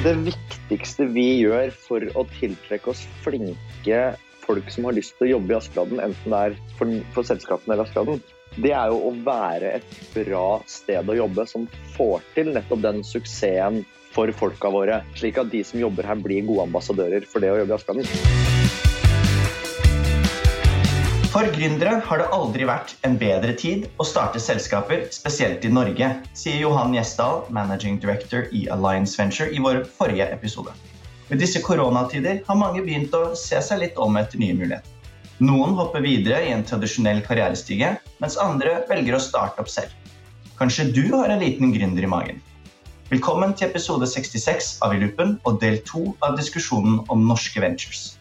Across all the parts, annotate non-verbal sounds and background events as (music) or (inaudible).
Det viktigste vi gjør for å tiltrekke oss flinke folk som har lyst til å jobbe i Askeladden, enten det er for, for selskapene eller Askeladden, det er jo å være et bra sted å jobbe som får til nettopp den suksessen for folka våre. Slik at de som jobber her, blir gode ambassadører for det å jobbe i Askeladden. For gründere har det aldri vært en bedre tid å starte selskaper, spesielt i Norge, sier Johan Gjesdal, managing director i Alliance Venture, i vår forrige episode. Med disse koronatider har mange begynt å se seg litt om etter nye muligheter. Noen hopper videre i en tradisjonell karrierestige, mens andre velger å starte opp selv. Kanskje du har en liten gründer i magen? Velkommen til episode 66 av I Loopen og del to av diskusjonen om norske ventures.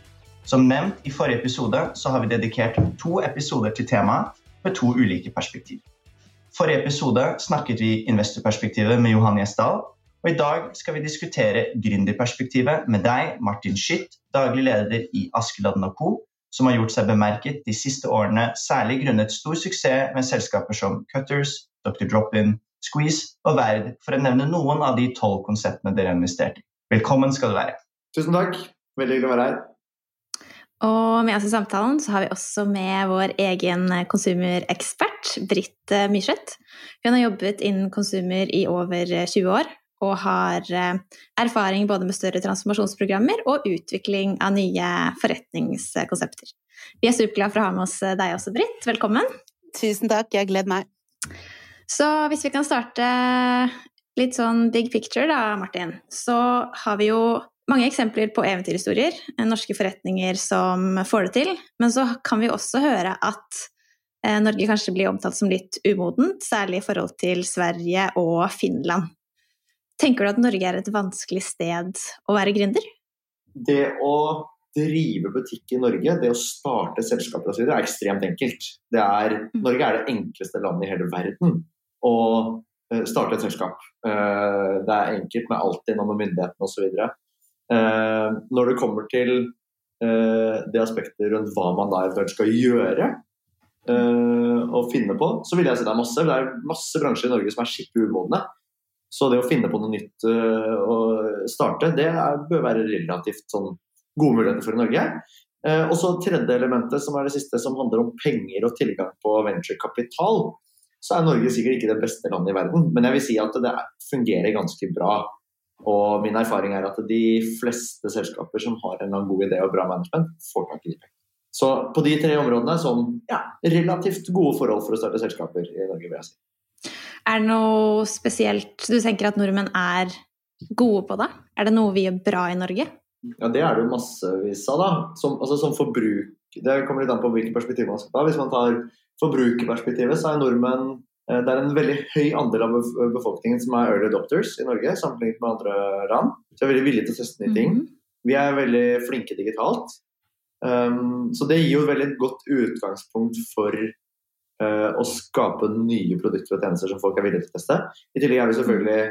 Som nevnt i forrige episode så har vi dedikert to episoder til temaet med to ulike perspektiv. Forrige episode snakket vi investorperspektivet med Johan Gjesdal. Og i dag skal vi diskutere gründerperspektivet med deg, Martin Schitt, daglig leder i Askeladden Co., som har gjort seg bemerket de siste årene, særlig grunnet stor suksess med selskaper som Cutters, Dr. Drop-In, Squeeze og Verd, for å nevne noen av de tolv konseptene dere har investert i. Velkommen skal du være. Tusen takk. Veldig hyggelig å være her. Og med oss i samtalen så har vi også med vår egen konsumerekspert, Britt eh, Myrseth. Hun har jobbet innen konsumer i over 20 år, og har eh, erfaring både med større transformasjonsprogrammer og utvikling av nye forretningskonsepter. Vi er superglade for å ha med oss eh, deg også, Britt. Velkommen. Tusen takk, jeg gleder meg. Så hvis vi kan starte litt sånn big picture, da, Martin, så har vi jo mange eksempler på eventyrhistorier, eh, norske forretninger som får det til. Men så kan vi også høre at eh, Norge kanskje blir omtalt som litt umodent, særlig i forhold til Sverige og Finland. Tenker du at Norge er et vanskelig sted å være gründer? Det å drive butikk i Norge, det å starte selskaper osv., er ekstremt enkelt. Er, mm. Norge er det enkleste landet i hele verden å eh, starte et selskap. Det er enkelt med alt med myndighetene osv. Eh, når det kommer til eh, det aspektet rundt hva man da eventuelt skal gjøre eh, og finne på, så vil jeg si det er masse. Det er masse bransjer i Norge som er skikkelig umodne. Så det å finne på noe nytt og starte, det er, bør være relativt sånn, gode muligheter for i Norge. og så tredje elementet, som er det siste, som handler om penger og tilgang på venturekapital. Så er Norge sikkert ikke det beste landet i verden, men jeg vil si at det fungerer ganske bra. Og min erfaring er at de fleste selskaper som har en god idé og bra management, får tak i de pengene. Så på de tre områdene sånn ja, relativt gode forhold for å starte selskaper i Norge, vil jeg si. Er det noe spesielt du tenker at nordmenn er gode på, da? Er det noe vi gjør bra i Norge? Ja, det er det jo massevis av, da. Som, altså, som forbruk Det kommer litt an på hvilket perspektiv man skal ta. Hvis man tar forbrukerperspektivet, så er nordmenn det er en veldig høy andel av befolkningen som er early adopters i Norge, sammenlignet med andre land. Så jeg er veldig villig til å teste nye ting. Mhm. Vi er veldig flinke digitalt. Um, så det gir jo et veldig godt utgangspunkt for uh, å skape nye produkter og tjenester som folk er villige til å teste. I tillegg er vi selvfølgelig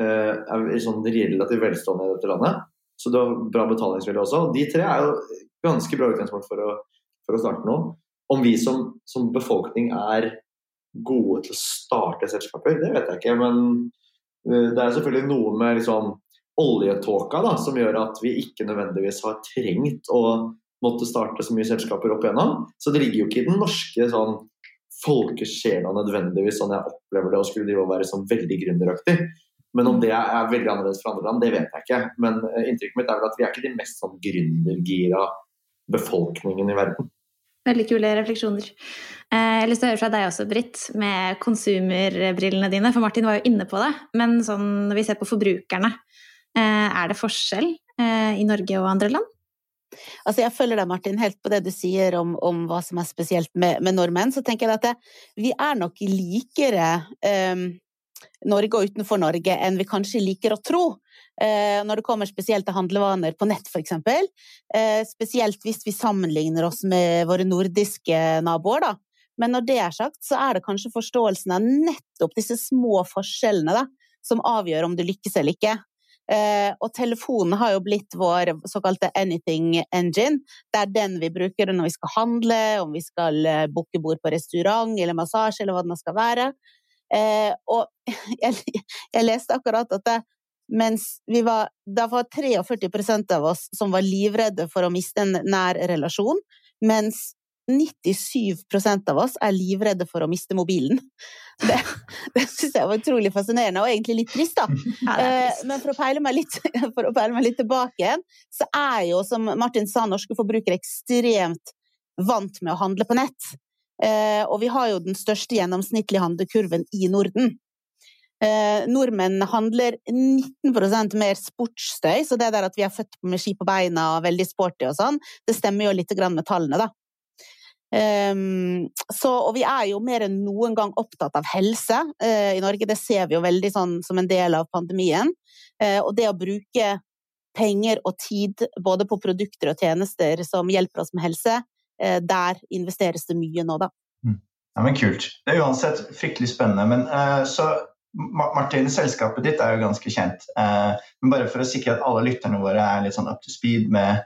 uh, er vi sånn relativt velstående i dette landet, så det har bra betalingsvilje også. De tre er jo ganske bra utgangspunkt for å, for å starte noe. Om vi som, som befolkning er gode til å starte selskaper, det vet jeg ikke. Men eh, det er selvfølgelig noe med liksom oljetåka da, som gjør at vi ikke nødvendigvis har trengt å måtte starte så mye selskaper opp igjennom. Så det ligger jo ikke i den norske sånn, folkesjela nødvendigvis sånn jeg opplever det å skulle drive og være sånn veldig gründeraktig. Men om det er veldig annerledes for andre land, det vet jeg ikke. Men eh, inntrykket mitt er vel at vi er ikke de mest sånn gründergira befolkningen i verden. Veldig kule refleksjoner. Eh, jeg har lyst til å høre fra deg også, Britt, med konsumerbrillene dine. For Martin var jo inne på det. Men sånn, når vi ser på forbrukerne, eh, er det forskjell eh, i Norge og andre land? Altså jeg følger deg, Martin, helt på det du sier om, om hva som er spesielt med, med, nordmenn. Så tenker jeg at det, vi er nok likere um, Norge og utenfor Norge enn vi kanskje liker å tro. Eh, når det kommer spesielt til handlevaner på nett, f.eks. Eh, spesielt hvis vi sammenligner oss med våre nordiske naboer, da. Men når det er sagt, så er det kanskje forståelsen av nettopp disse små forskjellene da, som avgjør om du lykkes eller ikke. Eh, og telefonen har jo blitt vår såkalte anything engine. Det er den vi bruker når vi skal handle, om vi skal booke bord på restaurant eller massasje eller hva det nå skal være. Og (laughs) jeg, leste akkurat at det, Mens vi var, da var 43% av oss som var livredde for å miste en nær relasjon, mens 97% av oss er livredde for å miste mobilen. Det, det syns jeg var utrolig fascinerende, og egentlig litt trist, da. Eh, Men for å, peile meg litt, (laughs) peile meg litt tilbake igjen, så er jo, som Martin sa, norske forbrukere ekstremt vant med å handle på nett. Eh, og vi har jo den største gjennomsnittlige handlekurven i Norden. Eh, nordmenn handler 19% mer sportsstøy, så det der at vi er født med ski på beina og veldig sporty og sånn, det stemmer jo litt med tallene, da. Um, så, og vi er jo mer enn noen gang opptatt av helse uh, i Norge, det ser vi jo veldig sånn som en del av pandemien. Uh, og det å bruke penger og tid både på produkter og tjenester som hjelper oss med helse, uh, der investeres det mye nå, da. Mm. Ja, men Kult. Det er uansett fryktelig spennende. Men så Martin, selskapet ditt er jo ganske kjent. Eh, men bare for å sikre at alle lytterne våre er litt sånn up to speed med,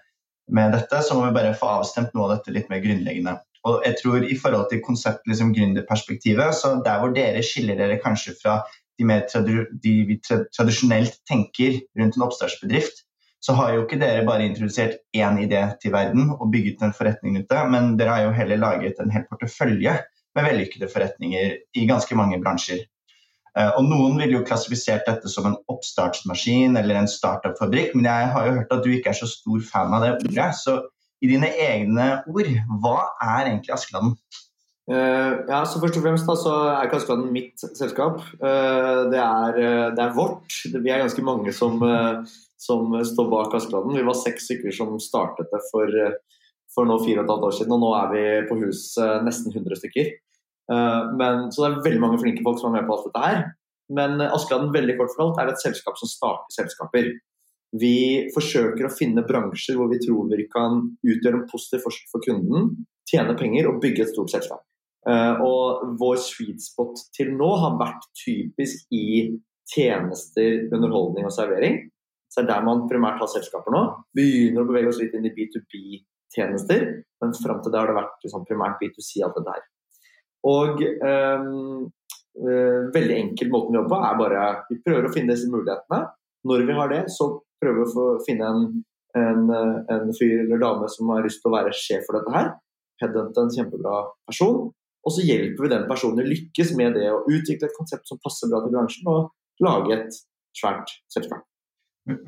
med, dette, så må vi bare få avstemt noe av dette litt mer grunnleggende. Og jeg tror i forhold til konseptet liksom gründerperspektivet, så der hvor dere skiller dere kanskje fra de mer de vi tradisjonelt tenker rundt en oppstartsbedrift, så har jo ikke dere bare introdusert én idé til verden og bygget en forretning ute, men dere har jo heller laget en hel portefølje med vellykkede forretninger i ganske mange bransjer. Eh, og Noen ville jo klassifisert dette som en oppstartsmaskin eller en startup-fabrikk, men jeg har jo hørt at du ikke er så stor fan av det ordet. Så i dine egne ord, hva er egentlig Askeladden? Uh, ja, så Først og fremst da, så er ikke Askeladden mitt selskap. Uh, det, er, det, er, vårt. Vi er ganske mange som, uh, som står bak Askeladden. Vi var seks stykker som startet det for, for nå fire og et halvt år siden, og nå er vi på hus nesten 100 stykker. Eh, men, så det er veldig mange flinke folk som er med på alt dette her. Men Askeladden veldig kort fortalt er et selskap som starter selskaper. Vi forsøker å finne bransjer hvor vi tror vi kan utgjøre en positiv forskjell for kunden, tjene penger og bygge et stort selskap. Eh, og vår sweet spot til nå har vært typisk i tjenester, underholdning og servering. Så det er der man primært har selskaper nå. Begynner å bevege oss litt inn i B2B-tjenester, men fram til det har det vært liksom, primært B2C alt dette her. Og um, veldig enkel måten vi jobber på er bare vi prøver å finne disse mulighetene. Når vi har det, så prøver vi å finne en, en, en fyr eller dame som har lyst til å være sjef for dette her. Headhunte en kjempebra person. Og så hjelper vi den personen å lykkes med det å utvikle et konsept som passer bra til bransjen, og lage et svært selskap.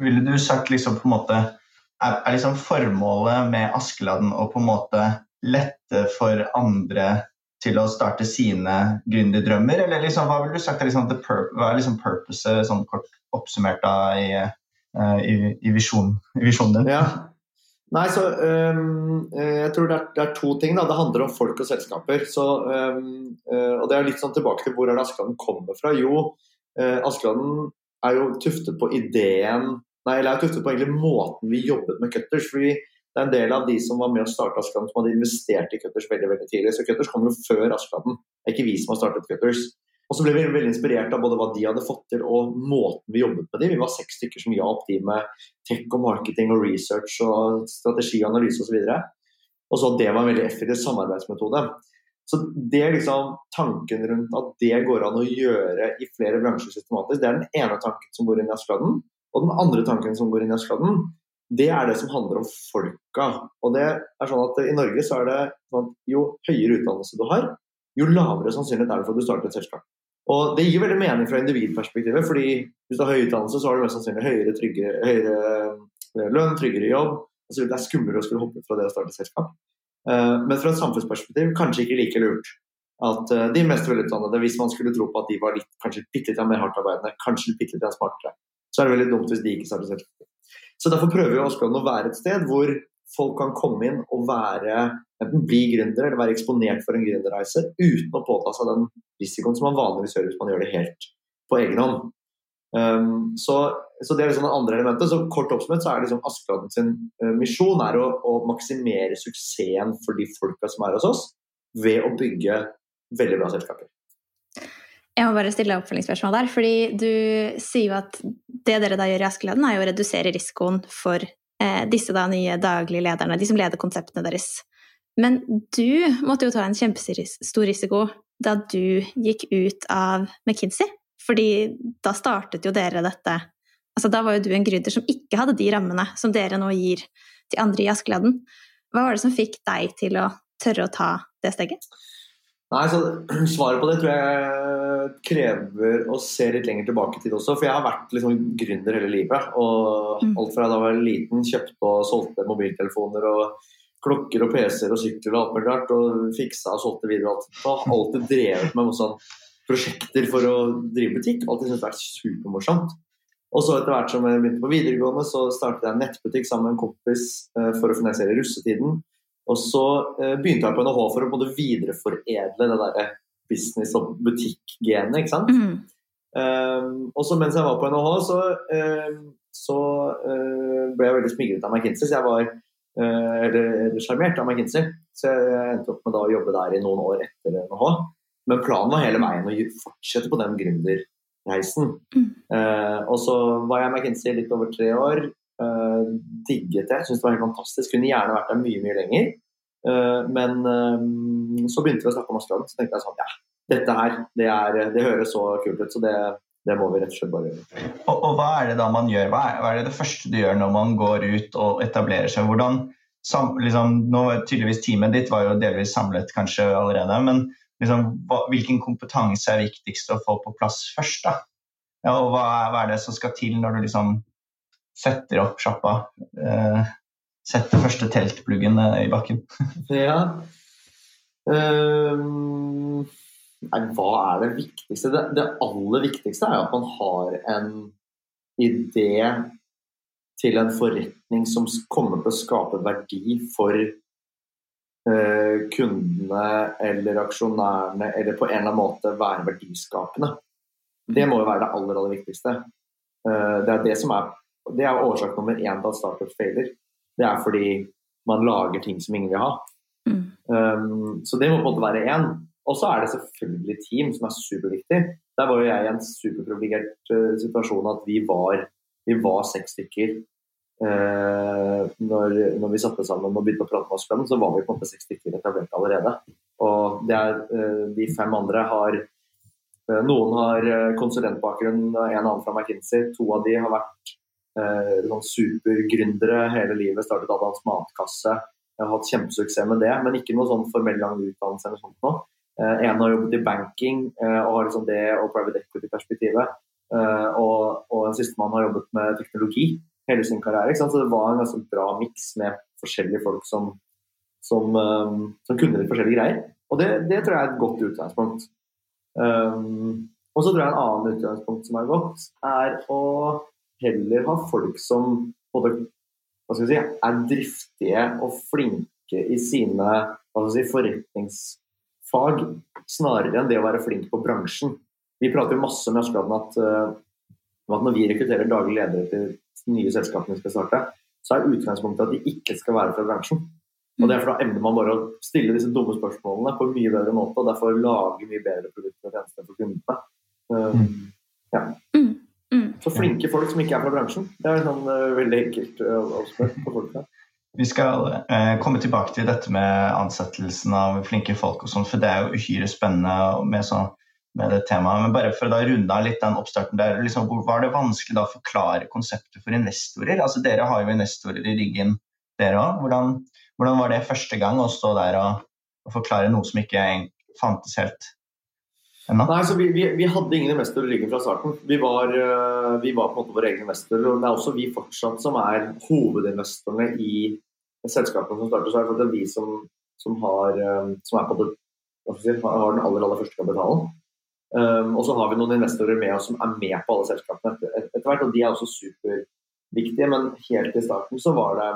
Ville du sagt liksom på en måte er, er liksom formålet med Askeladden å på en måte lette for andre til å starte sine gründerdrømmer? Eller liksom, hva ville du sagt er liksom, hva er liksom purpose, sånn kort oppsummert da, i, uh, i, i, visjonen, i, din? Ja. Nei, så um, Jeg tror det er, det er, to ting. Da. Det handler om folk og selskaper. Så, um, og det er litt sånn tilbake til hvor er det Askeladden kommer fra. Jo, uh, Askeladden er jo tuftet på ideen Nei, eller er tuftet på egentlig måten vi jobbet med Cutters. fordi det er en del av de som var med å starte Askeladden som hadde investert i Cutters veldig veldig tidlig. Så Cutters kom jo før Askeladden. Det er ikke vi som har startet Cutters. Og så ble vi veldig inspirert av både hva de hadde fått til og måten vi jobbet med dem. Vi var seks stykker som hjalp de med tech og marketing og research og osv. Og, og så at det var en veldig effektiv samarbeidsmetode. Så det er liksom tanken rundt at det går an å gjøre i flere bransjer systematisk, det er den ene tanken som går inn i Askeladden. Og den andre tanken som går inn i Askeladden, det er det som handler om folka. Og det er sånn at I Norge så er det sånn at jo høyere utdannelse du har, jo lavere sannsynlighet er det for at du starter et selskap. Og Det gir veldig mening fra individperspektivet, fordi hvis du har høy utdannelse, så har du mest sannsynlig høyere, tryggere, høyere eh, lønn, tryggere jobb. Altså, det er skumlere å skulle hoppe ut fra det å starte et selskap. Eh, men fra et samfunnsperspektiv kanskje ikke like lurt. At eh, de mest velutdannede, hvis man skulle tro på at de var litt, kanskje bitte litt mer hardtarbeidende, kanskje bitte litt smartere, så er det veldig dumt hvis de ikke starter selskap. Så Derfor prøver vi Askeladden å være et sted hvor folk kan komme inn og være, enten bli gründer eller være eksponert for en gründerreise uten å påta seg den risikoen som man vanligvis gjør hvis man gjør det helt på egen hånd. Um, så, så, Det er liksom det andre elementet. så Kort oppsummert så er liksom Askeladden sin uh, misjon er å, å, maksimere suksessen for de folka som er hos oss, ved å bygge veldig bra selskaper. Jeg må bare stille oppfølgingsspørsmål der. fordi du sier jo at det dere da gjør i Askeladden, er jo å redusere risikoen for eh, disse da nye daglige lederne, de som leder konseptene deres. Men du måtte jo ta en kjempestor risiko da du gikk ut av McKinsey. Fordi da startet jo dere dette Altså, da var jo du en gründer som ikke hadde de rammene som dere nå gir til andre i Askeladden. Hva var det som fikk deg til å tørre å ta det steget? Nei, så (clears throat) Svaret på det tror jeg krever å se litt lenger tilbake i tid også. For jeg har vært liksom gründer hele livet. Og Mm. alt fra da jeg var liten kjøpte og solgte mobiltelefoner og klokker og PC-er og sykler og alt mulig rart. Og fiksa og solgte videre. og alt. Har alltid drevet med sånn prosjekter for å drive butikk. Alltid syntes det har vært supermorsomt. Og så etter hvert som jeg begynte på videregående, så startet jeg en nettbutikk sammen med en kompis eh, for å finansiere russetiden. Og så eh, begynte jeg på NHH for å både videreforedle det der business- og butikk-genet. ikke sant? Mm. Um, og så mens jeg var på NHH, så, um, så uh, ble jeg veldig smigret av McKinsey. Så jeg var uh, eller sjarmert av McKinsey. Så jeg endte opp med da å jobbe der i noen år etter NHH. Men planen var hele veien å fortsette på den gründerreisen. Mm. Uh, og så var jeg McKinsey litt over tre år. Uh, digget det. Syntes det var helt fantastisk. Kunne gjerne vært der mye, mye lenger. Uh, men uh, så begynte vi å snakke om Askeladden, så tenkte jeg sånn ja, dette her, det, er, det høres så kult ut, så det, det må vi rett og slett bare gjøre. Og, og hva er det da man gjør? Hva er, hva er det det første du gjør når man går ut og etablerer seg? Hvordan, sam, liksom, nå tydeligvis Teamet ditt var jo delvis samlet kanskje allerede, men liksom, hva, hvilken kompetanse er viktigst å få på plass først? da? Ja, og hva hva er det som skal til når du liksom setter opp sjappa? Eh, setter første teltpluggen eh, i bakken? (laughs) Ja. Um, nei, hva er det viktigste? Det, det aller viktigste er at man har en idé til en forretning som kommer til å skape verdi for eh, kundene eller aksjonærene, eller på en eller annen måte være verdiskapende. Det må jo være det aller, aller viktigste. Eh, det er det som er det er årsak nummer én til at startup feiler. Det er fordi man lager ting som ingen vil ha. Mm. Um, så det må på en måte være én. Og så er det selvfølgelig team som er superviktig. Der var jo jeg i en superprivilegert uh, situasjon at vi var, vi var seks stykker. Uh, når, når vi satte sammen og begynte å prate med oss sammen, så var vi på en måte seks stykker etablert allerede. Og det er, uh, de fem andre har Noen har konsulentbakgrunn, en annen fra McKinsey. To av de har vært uh, sånn supergründere hele livet. Startet Adams matkasse. Jeg har hatt kjempesuksess med det, men ikke noe sånn formell lang utdannelse eller sånt nå. Eh, en har jobbet i banking eh, og har liksom det og private equity-perspektivet. Eh, og, og en sistemann har jobbet med teknologi hele sin karriere. Så det var en ganske bra miks med forskjellige folk som, som, eh, som kunne litt forskjellige greier. Og det, det tror jeg er et godt utgangspunkt. Um, og så tror jeg en annen utgangspunkt som er godt, er å heller ha folk som både hva skal si, er driftige og flinke i sine hva skal si, forretningsfag, snarere enn det å være flink på bransjen. Vi prater masse med Askeladden at, uh, at når vi rekrutterer daglig ledere til nye selskapene vi skal starte, så er utgangspunktet at de ikke skal være fra bransjen. Og det er for Da evner man bare å stille disse dumme spørsmålene på en mye bedre måte, og derfor lage mye bedre produkter og tjenester for kundene. Um, ja. Mm. Mm. Så flinke folk som ikke er fra bransjen. Det er sånn uh, veldig enkelt uh, å spørre på folk. Da. Vi skal eh, komme tilbake til dette med ansettelsen av flinke folk, og sånt, for det er jo uhyre spennende med, så, med det temaet. Men bare for å da runde av litt den oppstarten der, liksom, var det vanskelig da å forklare konseptet for investorer? Altså Dere har jo investorer i ryggen, dere òg. Hvordan, hvordan var det første gang å stå der og, og forklare noe som ikke fantes helt Nei, så vi, vi, vi hadde ingen investorer liggende fra starten. Vi var, uh, vi var på en måte våre egne investorer. Og det er også vi fortsatt som er hovedinvestorene i selskapene som starter. Så er det er vi som, som, har, um, som er på det, har den aller, aller første kapitalen. Um, og så har vi noen investorer med oss som er med på alle selskapene etter, etter hvert, og de er også superviktige. Men helt i starten så var det,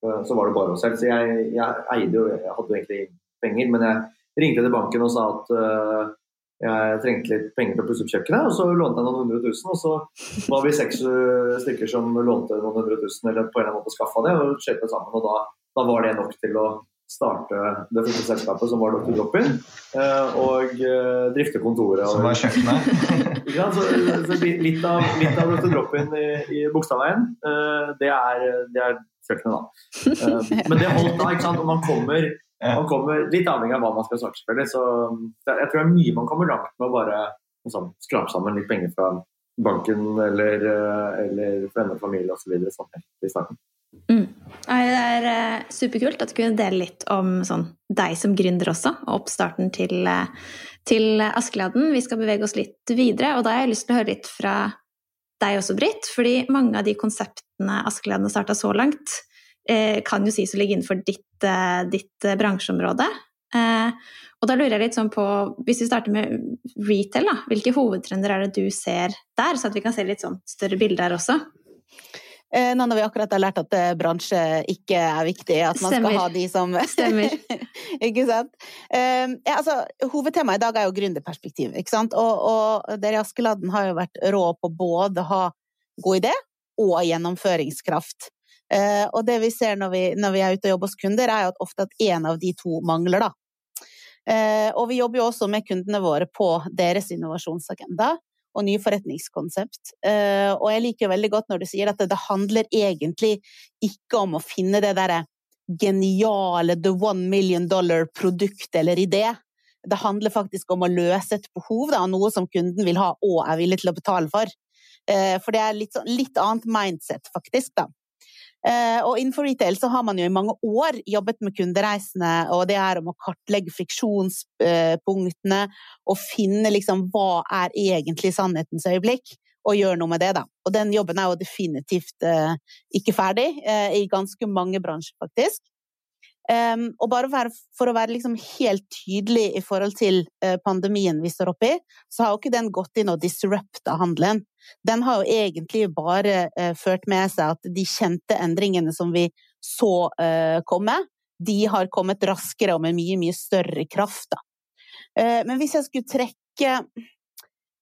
så var det bare oss selv. Så jeg, jeg eide jo, jeg hadde jo egentlig penger, men jeg ringte til banken og sa at uh, jeg trengte litt penger til å pusse opp kjøkkenet, og så lånte jeg noen hundre tusen. Og så var vi seks uh, stykker som lånte noen hundre tusen, eller på en eller annen måte skaffa det, og kjøpte sammen. Og da, da, var det nok til å starte det første selskapet, som var Dr. Drop-In, uh, og uh, drifte kontoret. Som var kjøkkenet? (laughs) ja, så, så litt, av, litt av Dr. Drop-In i, i Bogstadveien, det, det er kjøkkenet, da. (laughs) men det holdt da, ikke sant. Og man kommer man kommer litt avhengig av hva man skal snakke, selvfølgelig. Så jeg tror det er mye man kommer langt med å bare liksom, skrape sammen litt penger fra banken eller, eller venner, familie osv. sånn helt i starten. Mm. Det er uh, superkult at du kunne dele litt om sånn, deg som gründer også, og oppstarten til, uh, til Askeladden. Vi skal bevege oss litt videre, og da har jeg lyst til å høre litt fra deg også, Britt. Fordi mange av de konseptene Askeladden har starta så langt, uh, kan jo sies å ligge innenfor ditt, ditt bransjeområde. og da lurer jeg litt sånn på, hvis vi starter med retail, da, hvilke hovedtrender er det du ser der, så at vi kan se litt sånn større bilder her også? Eh, nå når vi akkurat har lært at eh, bransje ikke er viktig, at man Stemmer. skal ha de som (laughs) Stemmer. ikke sant? Uh, ja, altså, hovedtemaet i dag er jo gründerperspektiv, ikke sant. Og, og dere i Askeladden har jo vært rå på både å ha god idé og gjennomføringskraft. Og det vi ser når vi, når vi, er ute og jobber hos kunder, er jo at ofte at én av de to mangler, da. Og vi jobber jo også med kundene våre på deres innovasjonsagenda og nye forretningskonsept. Eh, og jeg liker veldig godt når du sier at det handler egentlig ikke om å finne det derre geniale the one million dollar produkt eller idé. Det handler faktisk om å løse et behov, da, noe som kunden vil ha og er villig til å betale for. Eh, for det er litt, sånn, litt annet mindset, faktisk, da. Eh, og innenfor retail så har man jo i mange år jobbet med kundereisene, og det er om å kartlegge friksjonspunktene og finne liksom hva er egentlig sannhetens øyeblikk, og gjøre noe med det, da. Og den jobben er jo definitivt uh, ikke ferdig, uh, i ganske mange bransjer, faktisk. Um, og bare for, for å være liksom helt tydelig i forhold til uh, pandemien vi står oppi, så har jo ikke den gått inn og disrupta handelen. Den har jo egentlig bare uh, ført med seg at de kjente endringene som vi så uh, komme, de har kommet raskere og med mye, mye større kraft. men hvis jeg skulle trekke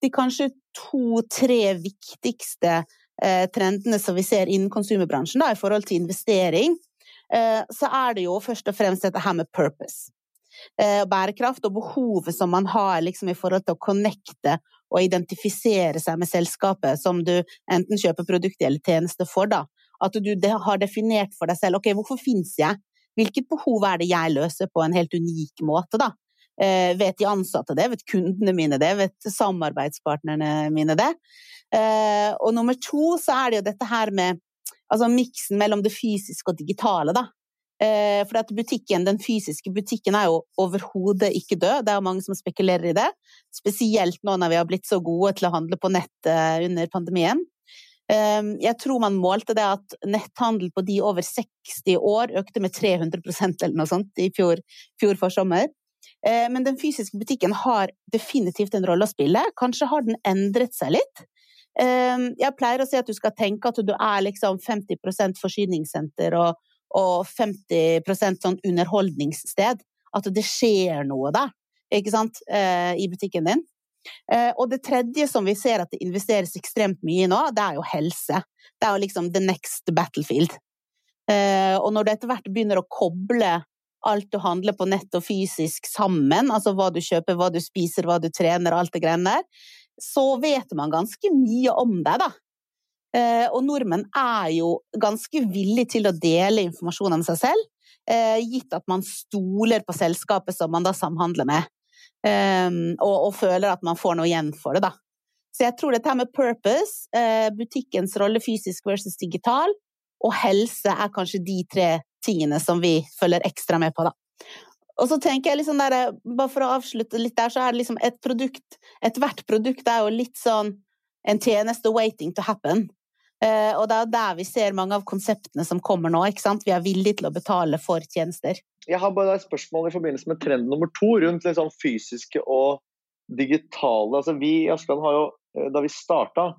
de kanskje to-tre viktigste trendene som vi ser innen konsumerbransjen da, i forhold til investering, så er det jo først og fremst dette her med purpose. Eh, bærekraft og behovet som man har liksom i forhold til å connecte og identifisere seg med selskapet som du enten kjøper produktet eller tjeneste for. Da. At du har definert for deg selv ok, hvorfor fins jeg? Hvilket behov er det jeg løser på en helt unik måte? da? Eh, vet de ansatte det? Vet kundene mine det? Vet samarbeidspartnerne mine det? Eh, og nummer to så er det jo dette her med altså miksen mellom det fysiske og digitale, da. Eh, for butikken, den fysiske butikken er jo overhodet ikke død. Det er mange som spekulerer i det. Spesielt nå når vi har blitt så gode til å handle på nett eh, under pandemien. Eh, jeg tror man målte det at netthandel på de over 60 år økte med 300% eller noe sånt i fjor, fjor for sommer. Men den fysiske butikken har definitivt en rolle å spille. Kanskje har den endret seg litt. Ehm, jeg pleier å si at du skal tenke at du er liksom 50 forsyningssenter og, og 50 sånn underholdningssted. At det skjer noe der, ikke sant, eh, i butikken din. Eh, og det tredje som vi ser at det investeres ekstremt mye i nå, det er jo helse. Det er jo liksom the next battlefield. Eh, og når du etter hvert begynner å koble alt du handler på nett og fysisk sammen, altså hva du kjøper, hva du spiser, hva du trener, alt det greiene der, så vet man ganske mye om deg, da. Eh, og nordmenn er jo ganske villige til å dele informasjon om seg selv, eh, gitt at man stoler på selskapet som man da samhandler med, ehm, og, og føler at man får noe igjen for det, da. Så jeg tror dette her med purpose, eh, butikkens rolle fysisk versus digital, og helse er kanskje de tre tingene som vi følger ekstra med på, da. Og så tenker jeg liksom der, bare for å avslutte litt der, så er det liksom et produkt Ethvert produkt er jo litt sånn en tjeneste waiting to happen. Uh, og det er der vi ser mange av konseptene som kommer nå. ikke sant? Vi er villige til å betale for tjenester. Jeg har bare et spørsmål i forbindelse med trend nummer to rundt liksom fysiske og digitale. Altså, vi i Askeland har jo, eh, Da vi starta,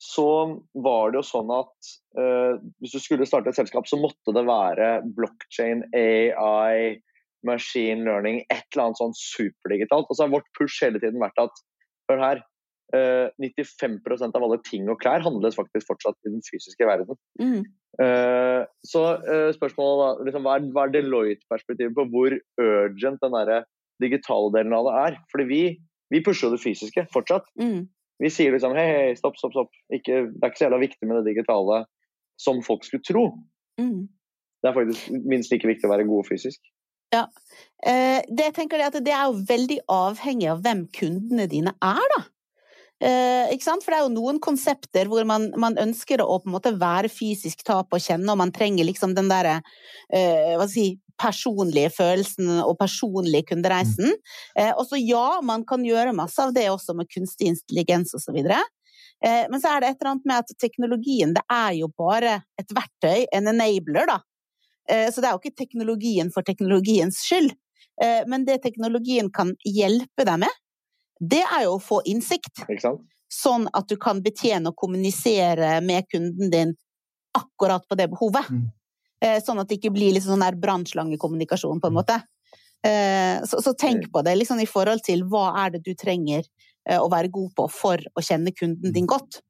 så var det jo sånn at uh, hvis du skulle starte et selskap, så måtte det være blockchain, AI, machine learning, et eller annet sånn superdigitalt. Og så har vårt push hele tiden vært at hør her, 95 eh, av alle ting og klær handles faktisk fortsatt i den fysiske verden. Mm. Uh, så uh, spørsmålet liksom, hva er, hva er Deloitte-perspektivet på hvor urgent den der digitale delen av det er? Fordi vi, vi pusher jo det fysiske fortsatt. Mm. Vi sier liksom hei, hei, stopp, stopp, stopp. Ikke, det er ikke så jævla viktig med det digitale som folk skulle tro. Mm. Det er faktisk minst like viktig å være god fysisk. Ja. Eh, det jeg tenker er at det er jo veldig avhengig av hvem kundene dine er, da. Eh? For det er jo noen konsepter hvor man, man, ønsker å på en måte være fysisk, ta på og kjenne, og man trenger liksom den derre eh, si, personlige følelsen og personlige kundereisen. Eh, og så ja, man kan gjøre masse av det også med kunstig intelligens osv. Eh, men så er det et eller annet med at teknologien det er jo bare et verktøy, en enabler, da. Eh, så det er jo ikke teknologien for teknologiens skyld. Eh, men det teknologien kan hjelpe deg med, det er jo å få innsikt. Sånn at du kan betjene og kommunisere med kunden din akkurat på det behovet. Mm. Eh, sånn at det ikke blir litt sånn der brannslangekommunikasjon, på en måte. Eh, så, så, tenk på det liksom i forhold til hva er det du trenger å være god på for å kjenne kunden din godt.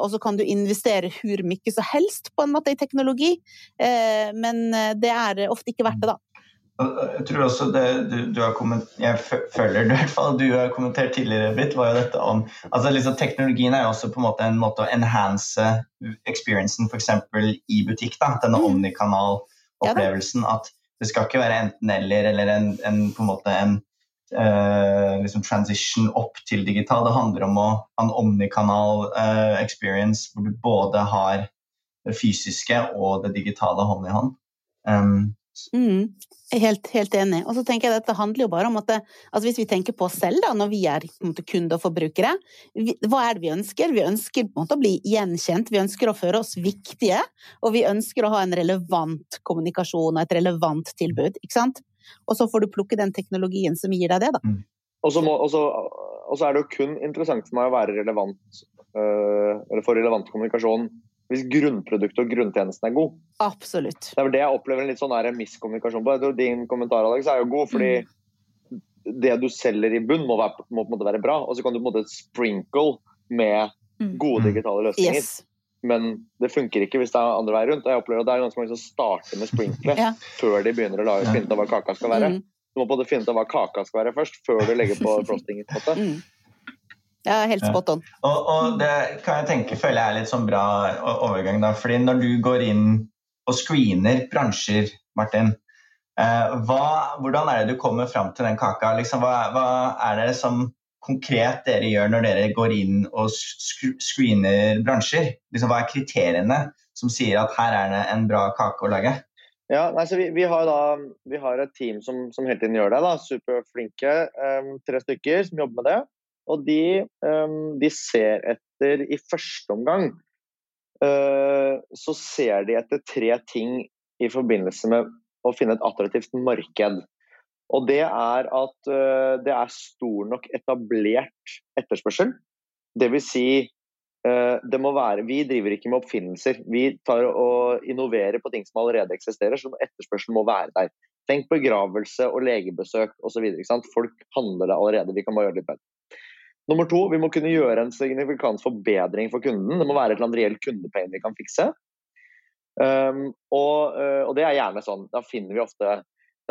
Og så kan du investere hvor mye som helst på en måte i teknologi, men det er ofte ikke verdt det, da. Jeg tror også det du, du har kommentert Jeg føler du, i hvert fall du har kommentert tidligere, Britt, var jo dette om altså liksom Teknologien er jo også på en måte en måte å enhance experiencen f.eks. i butikk. da, Denne mm. omnikanal-opplevelsen. At det skal ikke være enten-eller eller en, en, på en måte en uh, liksom transition opp til digital. Det handler om å ha en omnikanal eh, experience hvor du både har det fysiske og det digitale hånd i hånd. Um, Mm, helt, helt, enig. Og så tenker jeg at Dette handler jo bare om at det, altså hvis vi tenker på oss selv, da, når vi er kunder og forbrukere, vi, hva er det vi ønsker? Vi ønsker måte å bli gjenkjent, vi ønsker å føre oss viktige, og vi ønsker å ha en relevant kommunikasjon og et relevant tilbud. ikke sant? Og så får du plukke den teknologien som gir deg det, da. Mm. Og så er det jo kun interessant for meg å være relevant, øh, eller få relevant kommunikasjon hvis grunnproduktet og grunntjenesten er god. Absolutt. Det er vel det jeg opplever en litt sånn miskommunikasjon på. Jeg tror Din kommentar Alex, er jo god, fordi mm. det du selger i bunn, må, være, må, på en måte være bra. Og så kan du på en måte sprinkle med mm. gode digitale løsninger. Yes. Men det funker ikke hvis det er andre vei rundt. Jeg opplever at det er ganske mange som starter med sprinkler (laughs) ja. før de begynner å lage, finne ut av hva kaka skal være. Mm. Du må både finne ut av hva kaka skal være først, før du legger på (laughs) frostingen. På. Mm. Ja, helt spot on. Ja. Og, og, det kan jeg tenke føler jeg er litt sånn bra overgang, da. fordi når du går inn og screener bransjer, Martin, eh, hva, hvordan er det du kommer fram til den kaka? Liksom, hva, hva, er det som konkret dere gjør når dere går inn og screener bransjer? Liksom, hva er kriteriene som sier at her er det en bra kake å lage? Ja, nei, vi, vi, har da, vi, har et team som, som hele tiden gjør det. da, Superflinke. Um, tre stykker som jobber med det. Og de, um, de ser etter i første omgang uh, Så ser de etter tre ting i forbindelse med å finne et attraktivt marked. Og det er at uh, det er stor nok etablert etterspørsel. Dvs. Si, uh, det må være Vi driver ikke med oppfinnelser. Vi tar og innoverer på ting som allerede eksisterer, så etterspørselen må være der. Tenk begravelse og legebesøk osv. Folk handler det allerede. Vi kan bare gjøre det litt bedre. Nummer to, vi må kunne gjøre en signifikant forbedring for kunden. Det må være et eller annet reelt kundepain vi kan fikse. Um, og, uh, og, det er gjerne sånn. Da finner vi ofte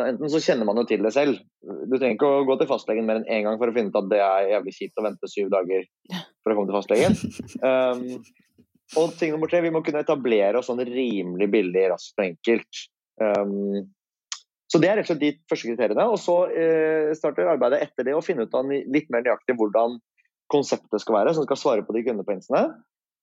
Enten så kjenner man jo til det selv. Du trenger ikke å gå til fastlegen mer enn én gang for å finne ut at det er jævlig kjipt å vente syv dager for å komme til fastlegen. (laughs) Um, og ting nummer tre, vi må kunne etablere oss sånn rimelig billig, raskt og enkelt. Um, så Det er rett og slett de første kriteriene. og Så eh, starter arbeidet etter det å finne ut litt mer nøyaktig hvordan konseptet skal være, som skal svare på de kundepoengsene.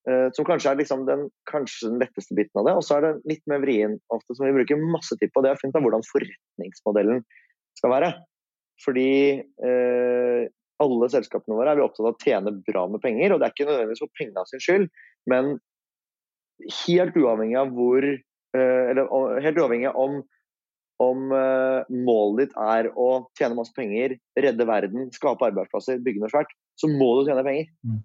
Eh, som kanskje er liksom den, kanskje den, letteste biten av det. Og så er det litt mer vrien ofte, som vi bruker masse tid på. Det er å finne av hvordan forretningsmodellen skal være. Fordi eh, alle selskapene våre er vi opptatt av å tjene bra med penger. Og det er ikke nødvendigvis for pengene sin skyld, men helt uavhengig av hvor eh, Eller helt uavhengig av om om uh, målet ditt er å tjene masse penger, redde verden, skape arbeidsplasser, bygge noe svært, så må du tjene penger. Mm.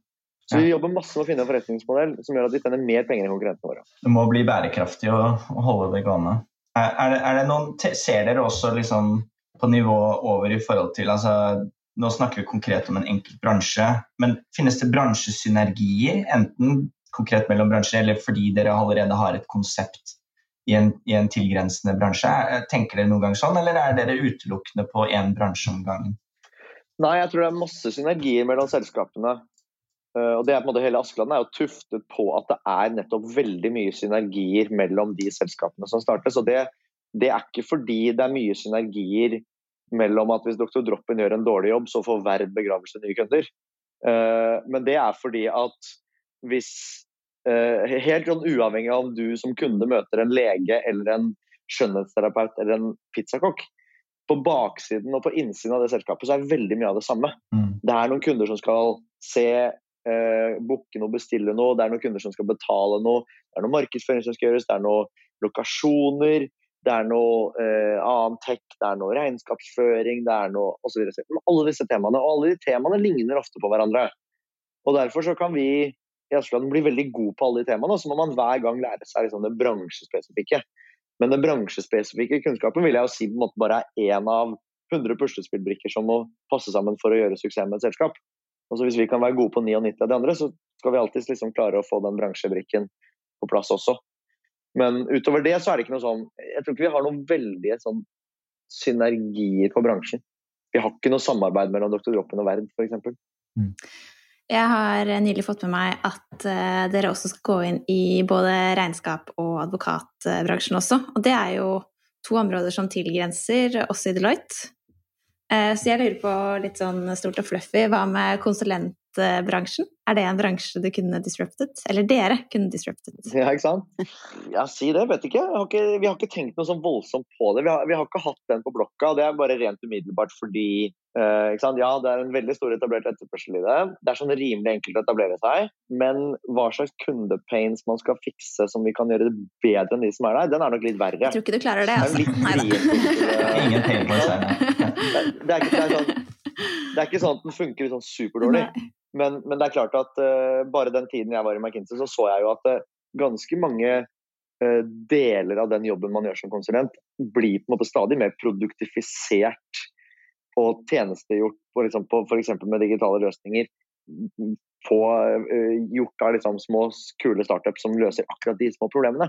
Så vi jobber masse med å finne en forretningsmodell som gjør at vi tjener mer penger enn konkurrentene våre. Det må bli bærekraftig å, å holde det gående. Er, er, det, er det noen, ser dere også liksom på nivå over i forhold til altså, Nå snakker vi konkret om en enkelt bransje, men finnes det bransjesynergier? Enten konkret mellom bransjer, eller fordi dere allerede har et konsept i en, i en, tilgrensende bransje. Tenker dere noen gang sånn, eller er dere utelukkende på én bransje om gangen? Nei, jeg tror det er masse synergier mellom selskapene. Eh, og det er på en måte Hele Askeladden er jo tuftet på at det er nettopp veldig mye synergier mellom de selskapene som startes. Og det, det er ikke fordi det er mye synergier mellom at hvis Dr. Droppen gjør en dårlig jobb, så får Verd begravelse nye kunder. Uh, men det er fordi at hvis uh, Helt sånn uavhengig av om du som kunde møter en lege eller en skjønnhetsterapeut eller en pizzakokk, på baksiden og på innsiden av det selskapet så er veldig mye av det samme. Mm. Det er noen kunder som skal se, eh, booke noe, bestille noe, det er noen kunder som skal betale noe, det er noe markedsføring som skal gjøres, det er noen lokasjoner, det er noe eh, annen tech, det er noe regnskapsføring, det er noe osv. Alle disse temaene, og alle de temaene ligner ofte på hverandre. Og Derfor så kan vi i Askeladden bli veldig gode på alle de temaene, og så må man hver gang lære seg liksom det bransjespesifikke. Men den bransjespesifikke kunnskapen vil jeg jo si på en måte bare er én av 100 puslespillbrikker som må passe sammen for å gjøre suksess med et selskap. Altså Hvis vi kan være gode på 99 av de andre, så skal vi alltid liksom klare å få den bransjebrikken på plass også. Men utover det så er det ikke noe sånn Jeg tror ikke vi har noen veldige sånn synergier på bransjen. Vi har ikke noe samarbeid mellom Dr. Droppen og Verd, f.eks. Mm. Jeg har nylig fått med meg at uh, dere også skal gå inn i både regnskap og advokatbransjen også. Og det er jo to områder som tilgrenser oss i Deloitte. Uh, så jeg lurer på litt sånn stort og fluffy, hva med konsulent bransjen? Er det en bransje du kunne disrupted? Eller dere kunne disrupted? Ja, ikke sant? Ja, si det. Vet ikke. Har ikke. Vi har ikke tenkt noe sånn voldsomt på det. Vi har, vi har, ikke hatt den på blokka. og Det er bare rent umiddelbart fordi uh, ikke sant? Ja, det er en veldig stor etablert etterspørsel i det. Det er sånn rimelig enkelt å etablere seg. Men hva slags kundepains man skal fikse som vi kan gjøre det bedre enn de som er der, den er nok litt verre. Jeg tror ikke du klarer det, altså. Det er, litt (laughs) Ingen pain points her. Det, det, er ikke, sånn, det er ikke sånn at den funker sånn superdårlig. Men, men, det er klart at uh, bare den tiden jeg var i McKinsey, så så jeg jo at uh, ganske mange uh, deler av den jobben man gjør som konsulent, blir på en måte stadig mer produktifisert og tjenestegjort for liksom, på f.eks. med digitale løsninger. På, gjort av liksom, små, kule startups som løser akkurat de små problemene.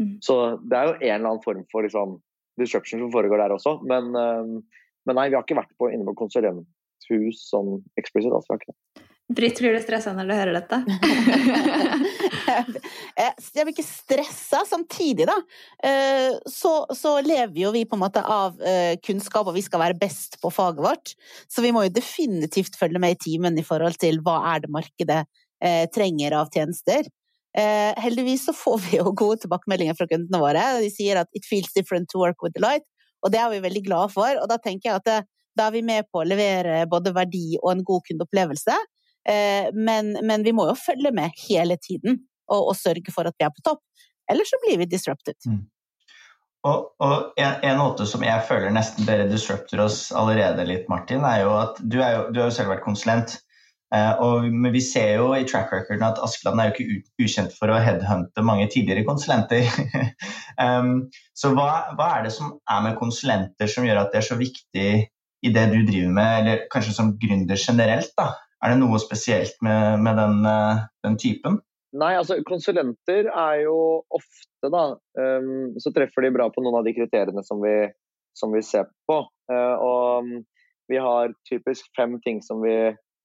Mm. Så det er jo en eller annen form for liksom, disruption som foregår der også. Men, men nei, vi har ikke vært på, inne på konsulenthus som eksplisitt. Altså, Britt, blir du stressa når du hører dette? (laughs) jeg blir ikke stressa. Samtidig, da, eh, så, så, lever jo vi på en måte av eh, kunnskap, og vi skal være best på faget vårt. Så vi må jo definitivt følge med i timen i forhold til hva er det markedet eh, trenger av tjenester. Heldigvis så får vi jo gode tilbakemeldinger fra kundene våre. De sier at 'it feels different to work with the light', og det er vi veldig glade for. Og da tenker jeg at da er vi med på å levere både verdi og en god kundeopplevelse. Eh, men, men, vi må jo følge med hele tiden og, og, sørge for at vi er på topp. Ellers så blir vi disrupted. Mm. Og, og en, en, måte som jeg føler nesten dere disrupter oss allerede litt, Martin, er jo at du, jo, du har jo selv vært konsulent. Uh, og, vi ser jo i track recorden at Askeland er jo ikke ukjent for å headhunte mange tidligere konsulenter. (laughs) um, så hva, hva, er det som er med konsulenter som gjør at det er så viktig i det du driver med, eller kanskje som gründer generelt? da? Er det noe spesielt med, med den, eh, den, typen? Nei, altså konsulenter er jo ofte, da, um, så treffer de bra på noen av de kriteriene som vi, som vi ser på. Uh, og um, vi har typisk fem ting som vi,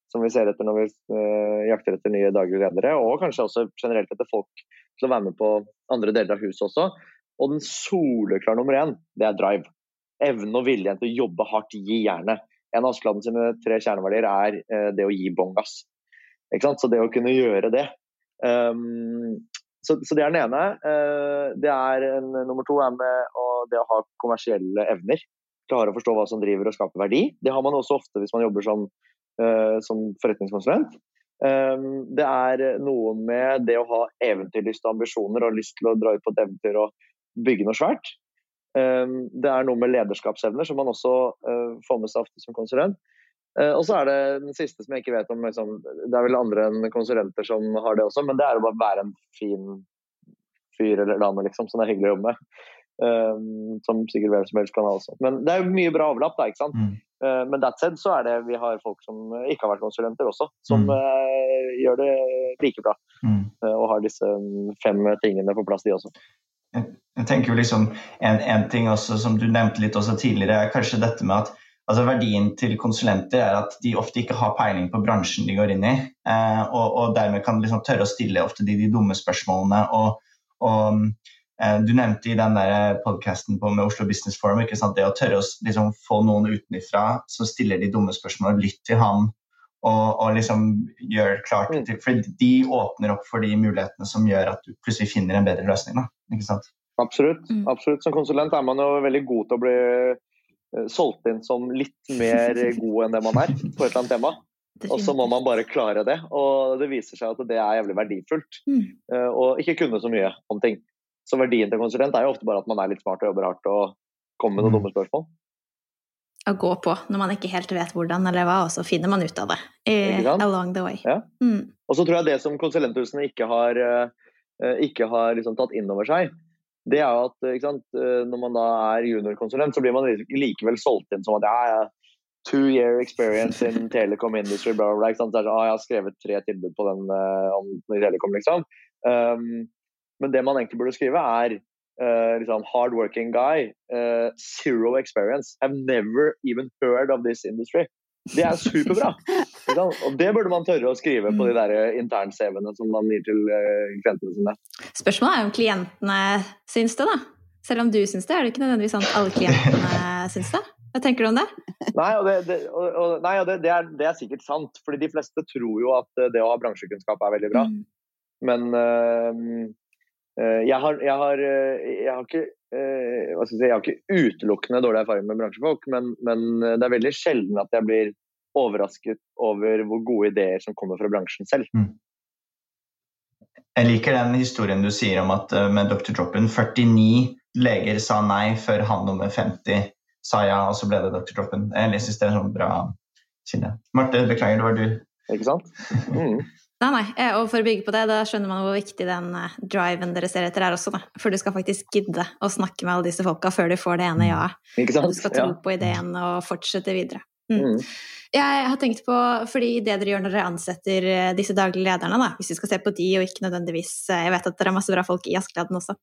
som vi ser etter når vi uh, jakter etter nye daglige ledere, og kanskje også generelt etter folk til å være med på andre deler av huset også. Og den soleklare nummer én, det er drive. Evnen og viljen til å jobbe hardt, gi jernet en av Askeladden sine tre kjerneverdier er eh, det å gi bånn gass. Så det å kunne gjøre det. Um, så, så, det er den ene. Uh, det er en, nummer to er med å, det å ha kommersielle evner. Klare å forstå hva som driver og skaper verdi. Det har man også ofte hvis man jobber som, uh, som forretningskonsulent. Um, det er noe med det å ha eventyrlyst og ambisjoner og lyst til å dra ut på et eventyr og bygge noe svært. Ehm, det er noe med lederskapsevner som man også eh, får med seg ofte som konsulent. Eh, og så er det den siste som jeg ikke vet om liksom, Det er vel andre enn konsulenter som har det også, men det er å bare være en fin fyr eller dame liksom, som det er hyggelig å jobbe med. Um, som sikkert hvem som helst kan ha også. Men det er jo mye bra overlapp, da. ikke sant? Mm. Uh, men that said så er det vi har folk som ikke har vært konsulenter også, som mm. gjør det like bra. Mm. Og har disse fem tingene på plass, de også jeg tenker jo liksom en, en, ting også som du nevnte litt også tidligere, er kanskje dette med at altså Verdien til konsulenter er at de ofte ikke har peiling på bransjen de går inn i, eh, og, og, dermed kan liksom tørre å stille ofte de, de dumme spørsmålene. og, og eh, Du nevnte i den podkasten med Oslo Business Forum ikke sant, det å tørre å liksom, få noen utenfra som stiller de dumme spørsmålene, lytt til han og, og liksom gjør klart Mm. til, For de åpner opp for de mulighetene som gjør at du plutselig finner en bedre løsning. Da. Ikke sant? Absolutt. Mm. absolutt. Som konsulent er man jo veldig god til å bli eh, solgt inn som litt mer (laughs) god enn det man er på et eller annet tema. (laughs) Og så må man bare klare det. Og det viser seg at det er jævlig verdifullt. Mm. eh, Og ikke kunne så mye om ting. Så verdien til konsulent er jo ofte bare at man er litt smart og jobber hardt og kommer med noen Mm. dumme spørsmål. Å gå på når man ikke helt vet hvordan eller hva, og så finner man ut av det Eh, along the way. Ja. Mm. Og så tror jeg det som konsulenthusene ikke har, eh, ikke har liksom tatt inn over seg, det er jo at ikke sant, eh, når man da er juniorkonsulent, så blir man likevel solgt inn som at ja, two year experience in (laughs) telecom industry, bla, bla, bla. Så sånn, ah, jeg har skrevet tre tilbud på den eh, om telekom, liksom. Um, men det man egentlig burde skrive, er eh, liksom, hardworking guy, uh, zero experience, have never even heard of this industry. Det er superbra! Og det burde man tørre å skrive på de der intern-CV-ene som man gir til eh, klientene sine. Spørsmålet er om klientene syns det, da. Selv om du syns det, er det ikke nødvendigvis sånn at alle klientene (laughs) syns det. Hva tenker du om det? Nei, og det, det, og, og, nei, og det, det, er, det er sikkert sant. fordi de fleste tror jo at eh, det å ha bransjekunnskap er veldig bra. Mm. Men eh, eh, jeg, har, jeg, har, eh, jeg har ikke eh, si, jeg har ikke utelukkende dårlig erfaring med bransjefolk, men, men eh, det er veldig sjelden at jeg blir overrasket over hvor gode ideer som kommer fra bransjen selv. Jeg liker den historien du sier om at eh, med Dr. Droppen 49 leger sa nei før han nummer 50 sa ja, og så ble det Dr. Droppen. Jeg synes det er sånn bra kilde. Marte, beklager, det var du. Ikke sant? (laughs) Mm. Nei, nei, eh, og for å bygge på det, da skjønner man hvor viktig den eh, driven dere ser etter er også, da. For du skal faktisk gidde å snakke med alle disse folka før du får det ene ja-et. Ikke Og du skal tro Ja. på ideen og fortsette videre. Mm. Mm. Jeg har tenkt på, fordi det dere gjør når dere ansetter eh, disse daglige lederne, da, hvis vi skal se på de og ikke nødvendigvis Jeg vet at dere har masse bra folk i Askeladden også.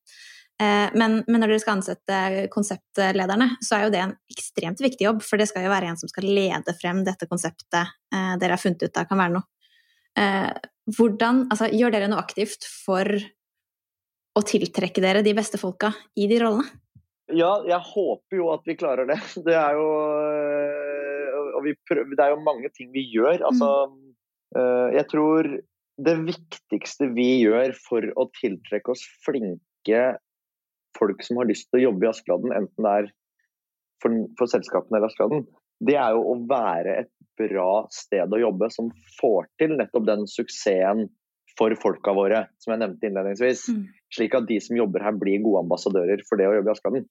Men, men når dere skal ansette konseptlederne, så er jo det en ekstremt viktig jobb, for det skal jo være en som skal lede frem dette konseptet dere har funnet ut av kan være noe. Eh, Hvordan, altså, gjør dere noe aktivt for å tiltrekke dere de beste folka i de rollene? Ja, jeg håper jo at vi klarer det. (laughs) Det er jo, vi prøver, det er jo mange ting vi gjør. Altså, øh, jeg tror det viktigste vi gjør for å tiltrekke oss flinke folk som har lyst til å jobbe i Askeladden, enten det er for, for selskapene eller Askeladden, det er jo å være et bra sted å jobbe som får til nettopp den suksessen for folka våre, som jeg nevnte innledningsvis Mm. slik at de som jobber her blir gode ambassadører for det å jobbe i Askeladden.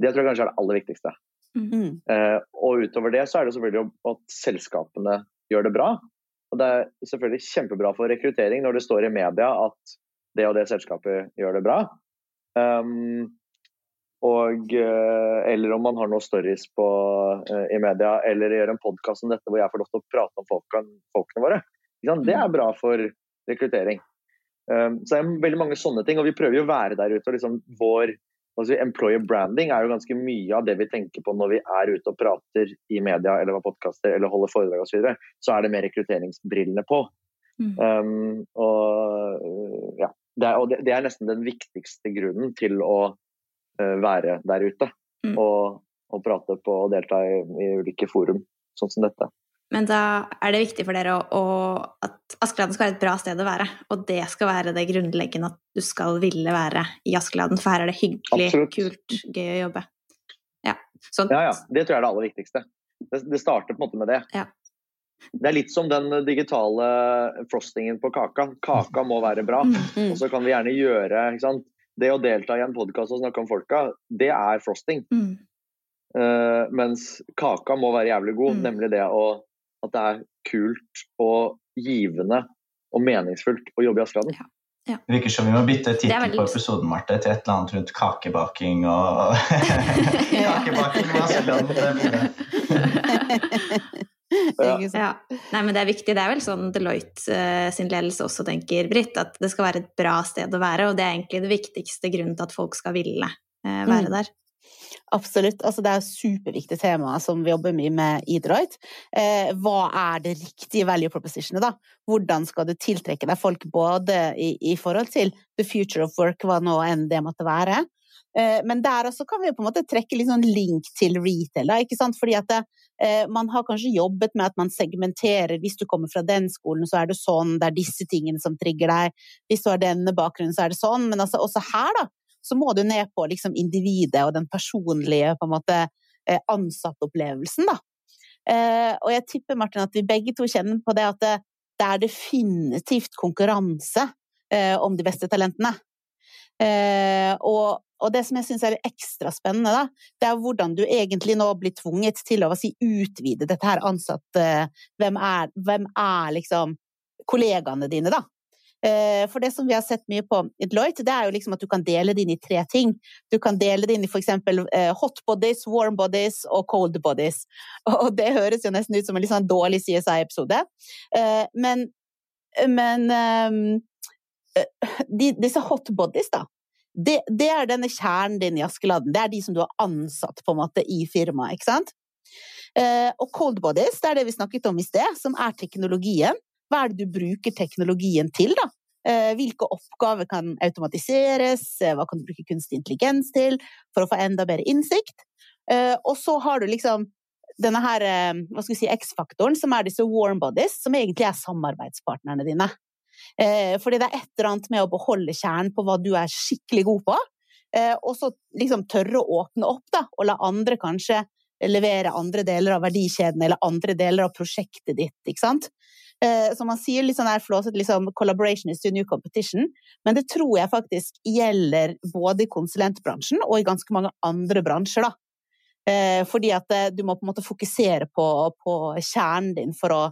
Det tror jeg kanskje er det aller viktigste. Mm. Eh, og utover det så er det selvfølgelig at selskapene gjør det bra. Og det er selvfølgelig kjempebra for rekruttering når det står i media at det og det selskapet gjør det bra. Um, og, eh, eller om man har noen stories på, eh, i media, eller gjør en podkast om dette hvor jeg får lov til å prate om folkene, folkene våre. Det er bra for rekruttering. Um, så det er veldig mange sånne ting, og vi prøver jo å være der ute. og liksom vår si, Employer branding er jo ganske mye av det vi tenker på når vi er ute og prater i media eller på podkaster eller holder foredrag osv. Så, videre, så er det med rekrutteringsbrillene på. Mm. Um, og ja, det er, og det, det er nesten den viktigste grunnen til å være der ute. Mm. Og, og prate på og delta i, i ulike forum, sånn som dette. Men da er det viktig for dere å, å, at Askeladden skal være et bra sted å være. Og det skal være det grunnleggende at du skal ville være i Askeladden, for her er det hyggelig, Absolutt. kult, gøy å jobbe. Ja, sånn. Ja, ja. Det tror jeg er det aller viktigste. Det, det starter på en måte med det. Ja. Det er litt som den digitale frostingen på kaka. Kaka må være bra. Mm. Mm. Og så kan vi gjerne gjøre ikke sant? Det å delta i en podkast og snakke om folka, det er frosting. Mm. Uh, mens kaka må være jævlig god, Mm. nemlig det å, at det er kult og givende og meningsfullt å jobbe i Askeladden. Det virker som vi må bytte tittel veldig- på episoden Marte, til et eller annet rundt kakebaking og (laughs) (laughs) Kakebaking med Askeladden. (laughs) (laughs) Ja. Ja. Nei, men det er viktig. Det er vel sånn Deloitte eh, sin ledelse også tenker, Britt, at det skal være et bra sted å være, og det er egentlig det viktigste grunnen til at folk skal ville eh, være Mm. der. Absolutt. Altså, det er et superviktig tema som vi jobber mye med i Deloitte. Eh, hva er det riktige value propositionet, da? Hvordan skal du tiltrekke deg folk både i, i forhold til the future of work, hva nå enn det måtte være, men der også kan vi på en måte trekke litt sånn link til retail. Da, ikke sant? Fordi at det, eh, man har kanskje jobbet med at man segmenterer. Hvis du kommer fra den skolen, så er det sånn. Det er disse tingene som trigger deg. Hvis du har denne bakgrunnen, så er det sånn. Men altså, også her, da, så må du ned på liksom individet og den personlige på en måte eh, ansattopplevelsen, da. Og jeg tipper, Martin, at vi begge to kjenner på det at det, det er definitivt konkurranse om de beste talentene. Og, og det som jeg syns er ekstra spennende, da, det er hvordan du egentlig nå blir tvunget til å si, utvide dette her ansatte hvem er, hvem er liksom kollegaene dine, da? Eh, for det som vi har sett mye på i Deloitte, det er jo liksom at du kan dele det inn i tre ting. Du kan dele det inn i f.eks. Eh, hot bodies, warm bodies og cold bodies. (laughs) Og det høres jo nesten ut som en litt sånn dårlig CSI-episode. Eh, men, men de, disse hot bodies, da, det, det, er denne kjernen din i Askeladden. Det er de som du har ansatt på en måte i firmaet. ikke sant? Eh, og cold bodies, det er det vi snakket om i sted, som er teknologien. Hva er det du bruker teknologien til, da? Eh, hvilke oppgaver kan automatiseres? Eh, hva kan du bruke kunstig intelligens til for å få enda bedre innsikt? Og så har du liksom denne her, hva skal vi si, X-faktoren, som er disse warm bodies, som egentlig er samarbeidspartnerne dine. Eh, fordi det er et eller annet med å beholde kjernen på hva du er skikkelig god på, eh, og så liksom tørre å åpne opp, da, og la andre kanskje levere andre deler av verdikjeden eller andre deler av prosjektet ditt, ikke sant. Eh, som man sier litt sånn her flåsete, liksom 'collaboration is the new competition', men det tror jeg faktisk gjelder både i konsulentbransjen og i ganske mange andre bransjer, da. Fordi at du må på en måte fokusere på, på kjernen din for å,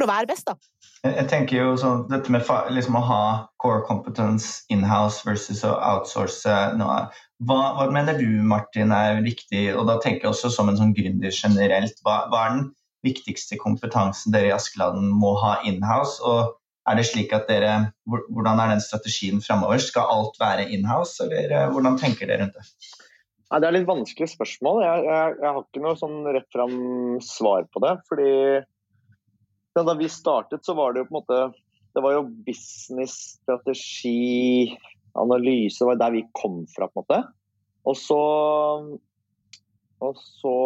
for å være best, da. Jeg tenker jo sånn, Dette med liksom å ha core competence in-house versus å outsource noe. Hva, hva, mener du Martin, er viktig, og da tenker jeg også som en sånn gründer generelt. Hva, hva, er den viktigste kompetansen dere i Askeladden må ha in-house? og er det slik at dere, Hvordan er den strategien framover? Skal alt være in-house, eller eh, hvordan tenker dere rundt det? Nei, det er litt vanskelig spørsmål. Jeg, jeg, jeg har ikke noe sånn rett fram svar på det. fordi ja, da vi startet, så var det jo på en måte Det var jo business, strategi, analyse. Var der vi kom fra, på en måte. Og så og så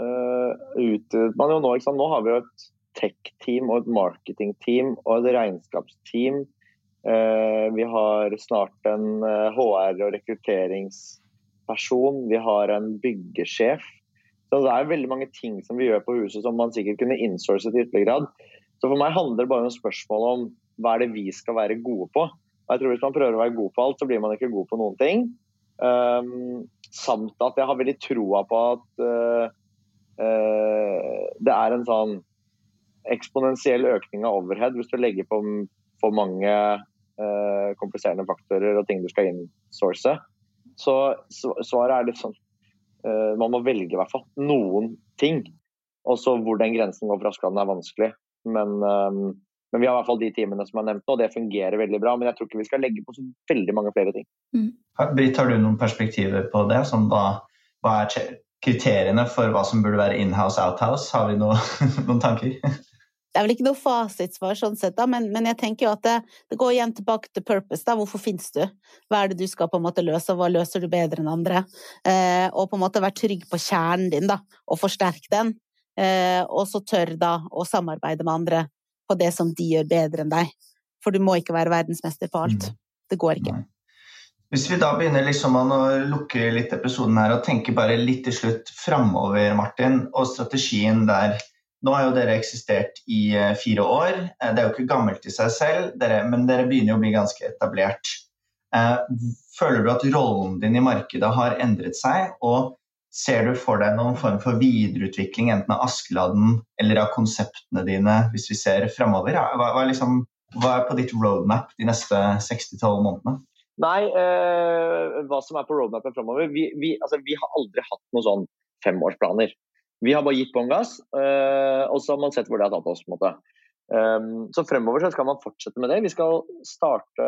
uh, utvidet man jo nå ikke sant? Nå har vi jo et tech-team og et marketing-team og et regnskapsteam. Uh, vi har snart en HR- og rekrutteringsperson. Vi har en byggesjef. Så det er veldig mange ting som vi gjør på huset som man sikkert kunne innsource til ytterligere grad. Så for meg handler det bare om spørsmålet om hva er det vi skal være gode på. Og jeg tror Hvis man prøver å være god på alt, så blir man ikke god på noen ting. Um, samt at jeg har veldig troa på at uh, uh, det er en sånn eksponentiell økning av overhead hvis du legger på for mange uh, kompliserende faktorer og ting du skal innsource. Så svaret er litt sånn man må velge i hvert fall noen ting. Og så hvor den grensen går for Askeladden er vanskelig. Men, um, men, vi har i hvert fall de timene som er nevnt nå, og det fungerer veldig bra. Men jeg tror ikke vi skal legge på så veldig mange flere ting. Mm. Britt, har du noen perspektiver på det? Som hva, hva er kriteriene for hva som burde være in-house, out-house? Har vi noe, (laughs) noen tanker? Det er vel ikke noe fasitsvar sånn sett, da, men, men, jeg tenker jo at det, det, går igjen tilbake til purpose. da, Hvorfor finnes du? Hva er det du skal på en måte løse, og hva løser du bedre enn andre? Eh, og på en måte være trygg på kjernen din, da, og forsterke den. Eh, og så tør da å samarbeide med andre på det som de gjør bedre enn deg. For du må ikke være verdensmester på alt. Mm. Det går ikke. Hvis vi da begynner liksom å lukke litt episoden her og tenke bare litt til slutt framover, Martin, og strategien der nå har jo dere eksistert i eh, fire år. Eh, det er jo ikke gammelt i seg selv, men dere begynner jo å bli ganske etablert. Eh, føler du at rollen din i markedet har endret seg? Og ser du for deg noen form for videreutvikling enten av Askeladden eller av konseptene dine, hvis vi ser framover? Hva, hva, liksom, hva, er på ditt roadmap de neste 6-12 månedene? Nei, eh, hva som er på roadmapen framover vi, vi, altså, vi, har aldri hatt noen sånn femårsplaner. Vi har bare gitt bånn gass, uh, og så har man sett hvor det har tatt oss. på en måte. Um, så fremover så skal man fortsette med det. Vi skal starte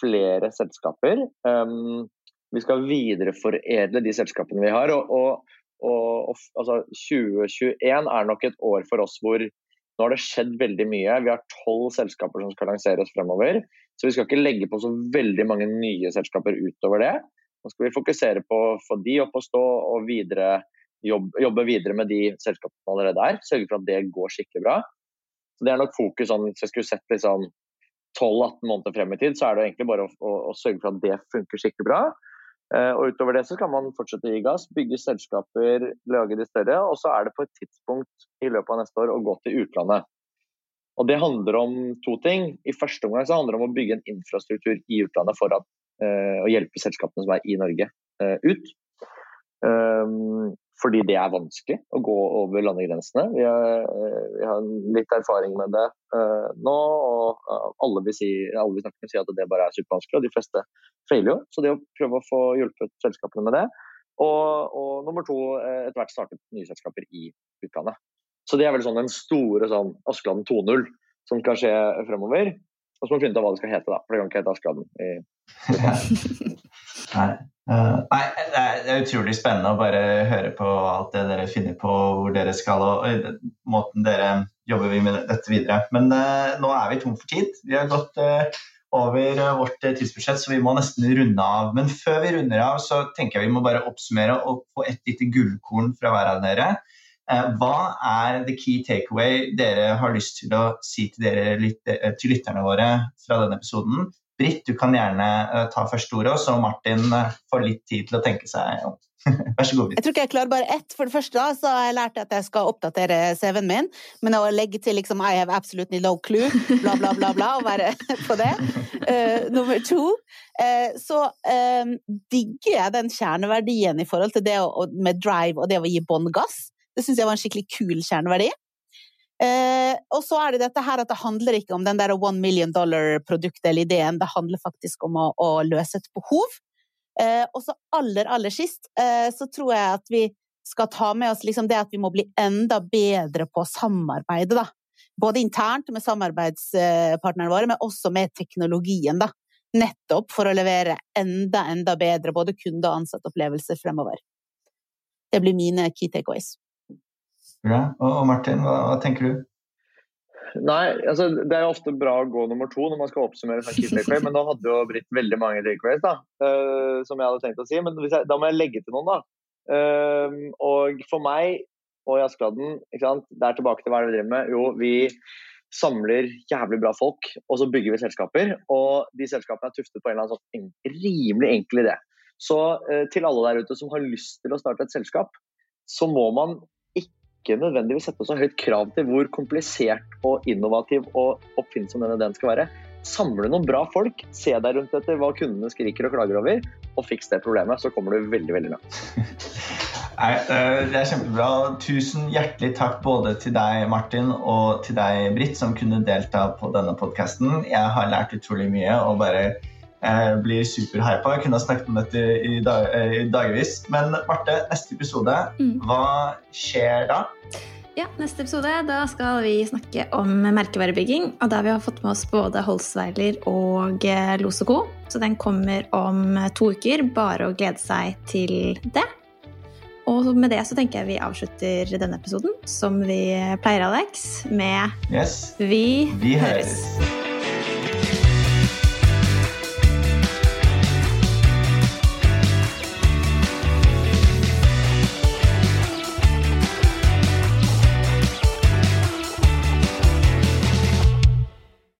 flere selskaper. Um, vi skal videreforedle de selskapene vi har. Og, og, og, altså 2021 er nok et år for oss hvor nå har det skjedd veldig mye. Vi har tolv selskaper som skal lanseres fremover. Så vi skal ikke legge på så veldig mange nye selskaper utover det. Nå skal vi fokusere på å få de opp og stå og videre, jobbe, jobbe videre med de selskapene som allerede er. Sørge for at det går skikkelig bra. Så Det er nok fokus sånn, Hvis jeg skulle sett liksom 12-18 måneder frem i tid, så er det egentlig bare å, å, å sørge for at det funker skikkelig bra. Eh, og utover det så kan man fortsette å gi gass, bygge selskaper, lage de større. Og så er det på et tidspunkt i løpet av neste år å gå til utlandet. Og Det handler om to ting. I første omgang så handler det om å bygge en infrastruktur i utlandet for at, eh, å hjelpe selskapene som er i Norge, eh, ut. Um, fordi det er vanskelig å gå over landegrensene. Vi har, vi har litt erfaring med det uh, nå, og alle vi, si, alle vi, snakker med sier at det bare er supervanskelig, og de fleste feiler jo. Så det å prøve å få hjulpet selskapene med det. Og, og nummer to, etter hvert startet nye selskaper i utlandet. Så det er vel sånn den store sånn Askeladden 2.0 som skal skje fremover. Og så må vi finne ut av hva det skal hete, da. For det kan ikke hete Askeladden. (laughs) nei. Nei, det er utrolig spennende å bare høre på alt det dere finner på, hvor dere skal og, og måten dere jobber med dette videre. Men uh, nå er vi tom for tid. Vi har gått uh, over vårt tidsbudsjett, så vi må nesten runde av. Men før vi runder av, så tenker jeg vi må bare oppsummere og få et lite gullkorn fra hver av dere. Eh, hva er the key takeaway dere har lyst til å si til, eh, til lytterne våre fra denne episoden? Britt, du kan gjerne eh, ta første ordet, så Martin får litt tid til å tenke seg om. (laughs) Vær så god. Jeg tror ikke jeg klarer bare ett. For det første da, så har jeg lært at jeg skal oppdatere CV-en min, men å legge til liksom I have absolutely no clue, bla, bla, bla, bla, og være (laughs) på det. Uh, nummer to, uh, så uh, digger jeg den kjerneverdien i forhold til det å, med drive og det å gi bånn gass. Det syns jeg var en skikkelig kul kjerneverdi. Eh, og så er det dette her at det handler ikke om den der one million dollar-produktet eller ideen, det handler faktisk om å, å løse et behov. Eh, og så aller, aller sist eh, så tror jeg at vi skal ta med oss liksom det at vi må bli enda bedre på å samarbeide, da. Både internt med samarbeidspartnerne våre, men også med teknologien, da. Nettopp for å levere enda, enda bedre både kunde- og ansatteopplevelser fremover. Det blir mine key takeaways. Ja. Og Martin, hva, hva tenker du? Nei, altså Det er jo ofte bra å gå nummer to når man skal oppsummere sånn key takeaway, men nå hadde jo Britt veldig mange takeaways, da, uh, som jeg hadde tenkt å si. Men jeg, da må jeg legge til noen, da. Uh, og for meg og i Askeladden, det er tilbake til hva vi driver med. Jo, vi samler jævlig bra folk, og så bygger vi selskaper. Og de selskapene er tuftet på en eller annen sånn rimelig enkel idé. Så uh, til alle der ute som har lyst til å starte et selskap, så må man ikke nødvendigvis sette så høyt krav til hvor komplisert og innovativ og oppfinnsom denne ideen skal være. Samle noen bra folk, se deg rundt etter hva kundene skriker og klager over, og fiks det problemet. Så kommer du veldig, veldig langt. (laughs) Nei, det er kjempebra. Tusen hjertelig takk både til deg, Martin, og til deg, Britt, som kunne delta på denne podkasten. Jeg har lært utrolig mye. og bare jeg blir superhypa. Jeg kunne ha snakket om dette i, dag, eh, i dagevis. Men Marte, neste episode, mm. hva skjer da? Ja, Neste episode da skal vi snakke om merkevarebygging. Og da vi har fått med oss både Holsweiler og eh, Los Co. Så den kommer om to uker. Bare å glede seg til det. Og med det så tenker jeg vi avslutter denne episoden som vi pleier, Alex, med yes. Vi, vi høres. høres.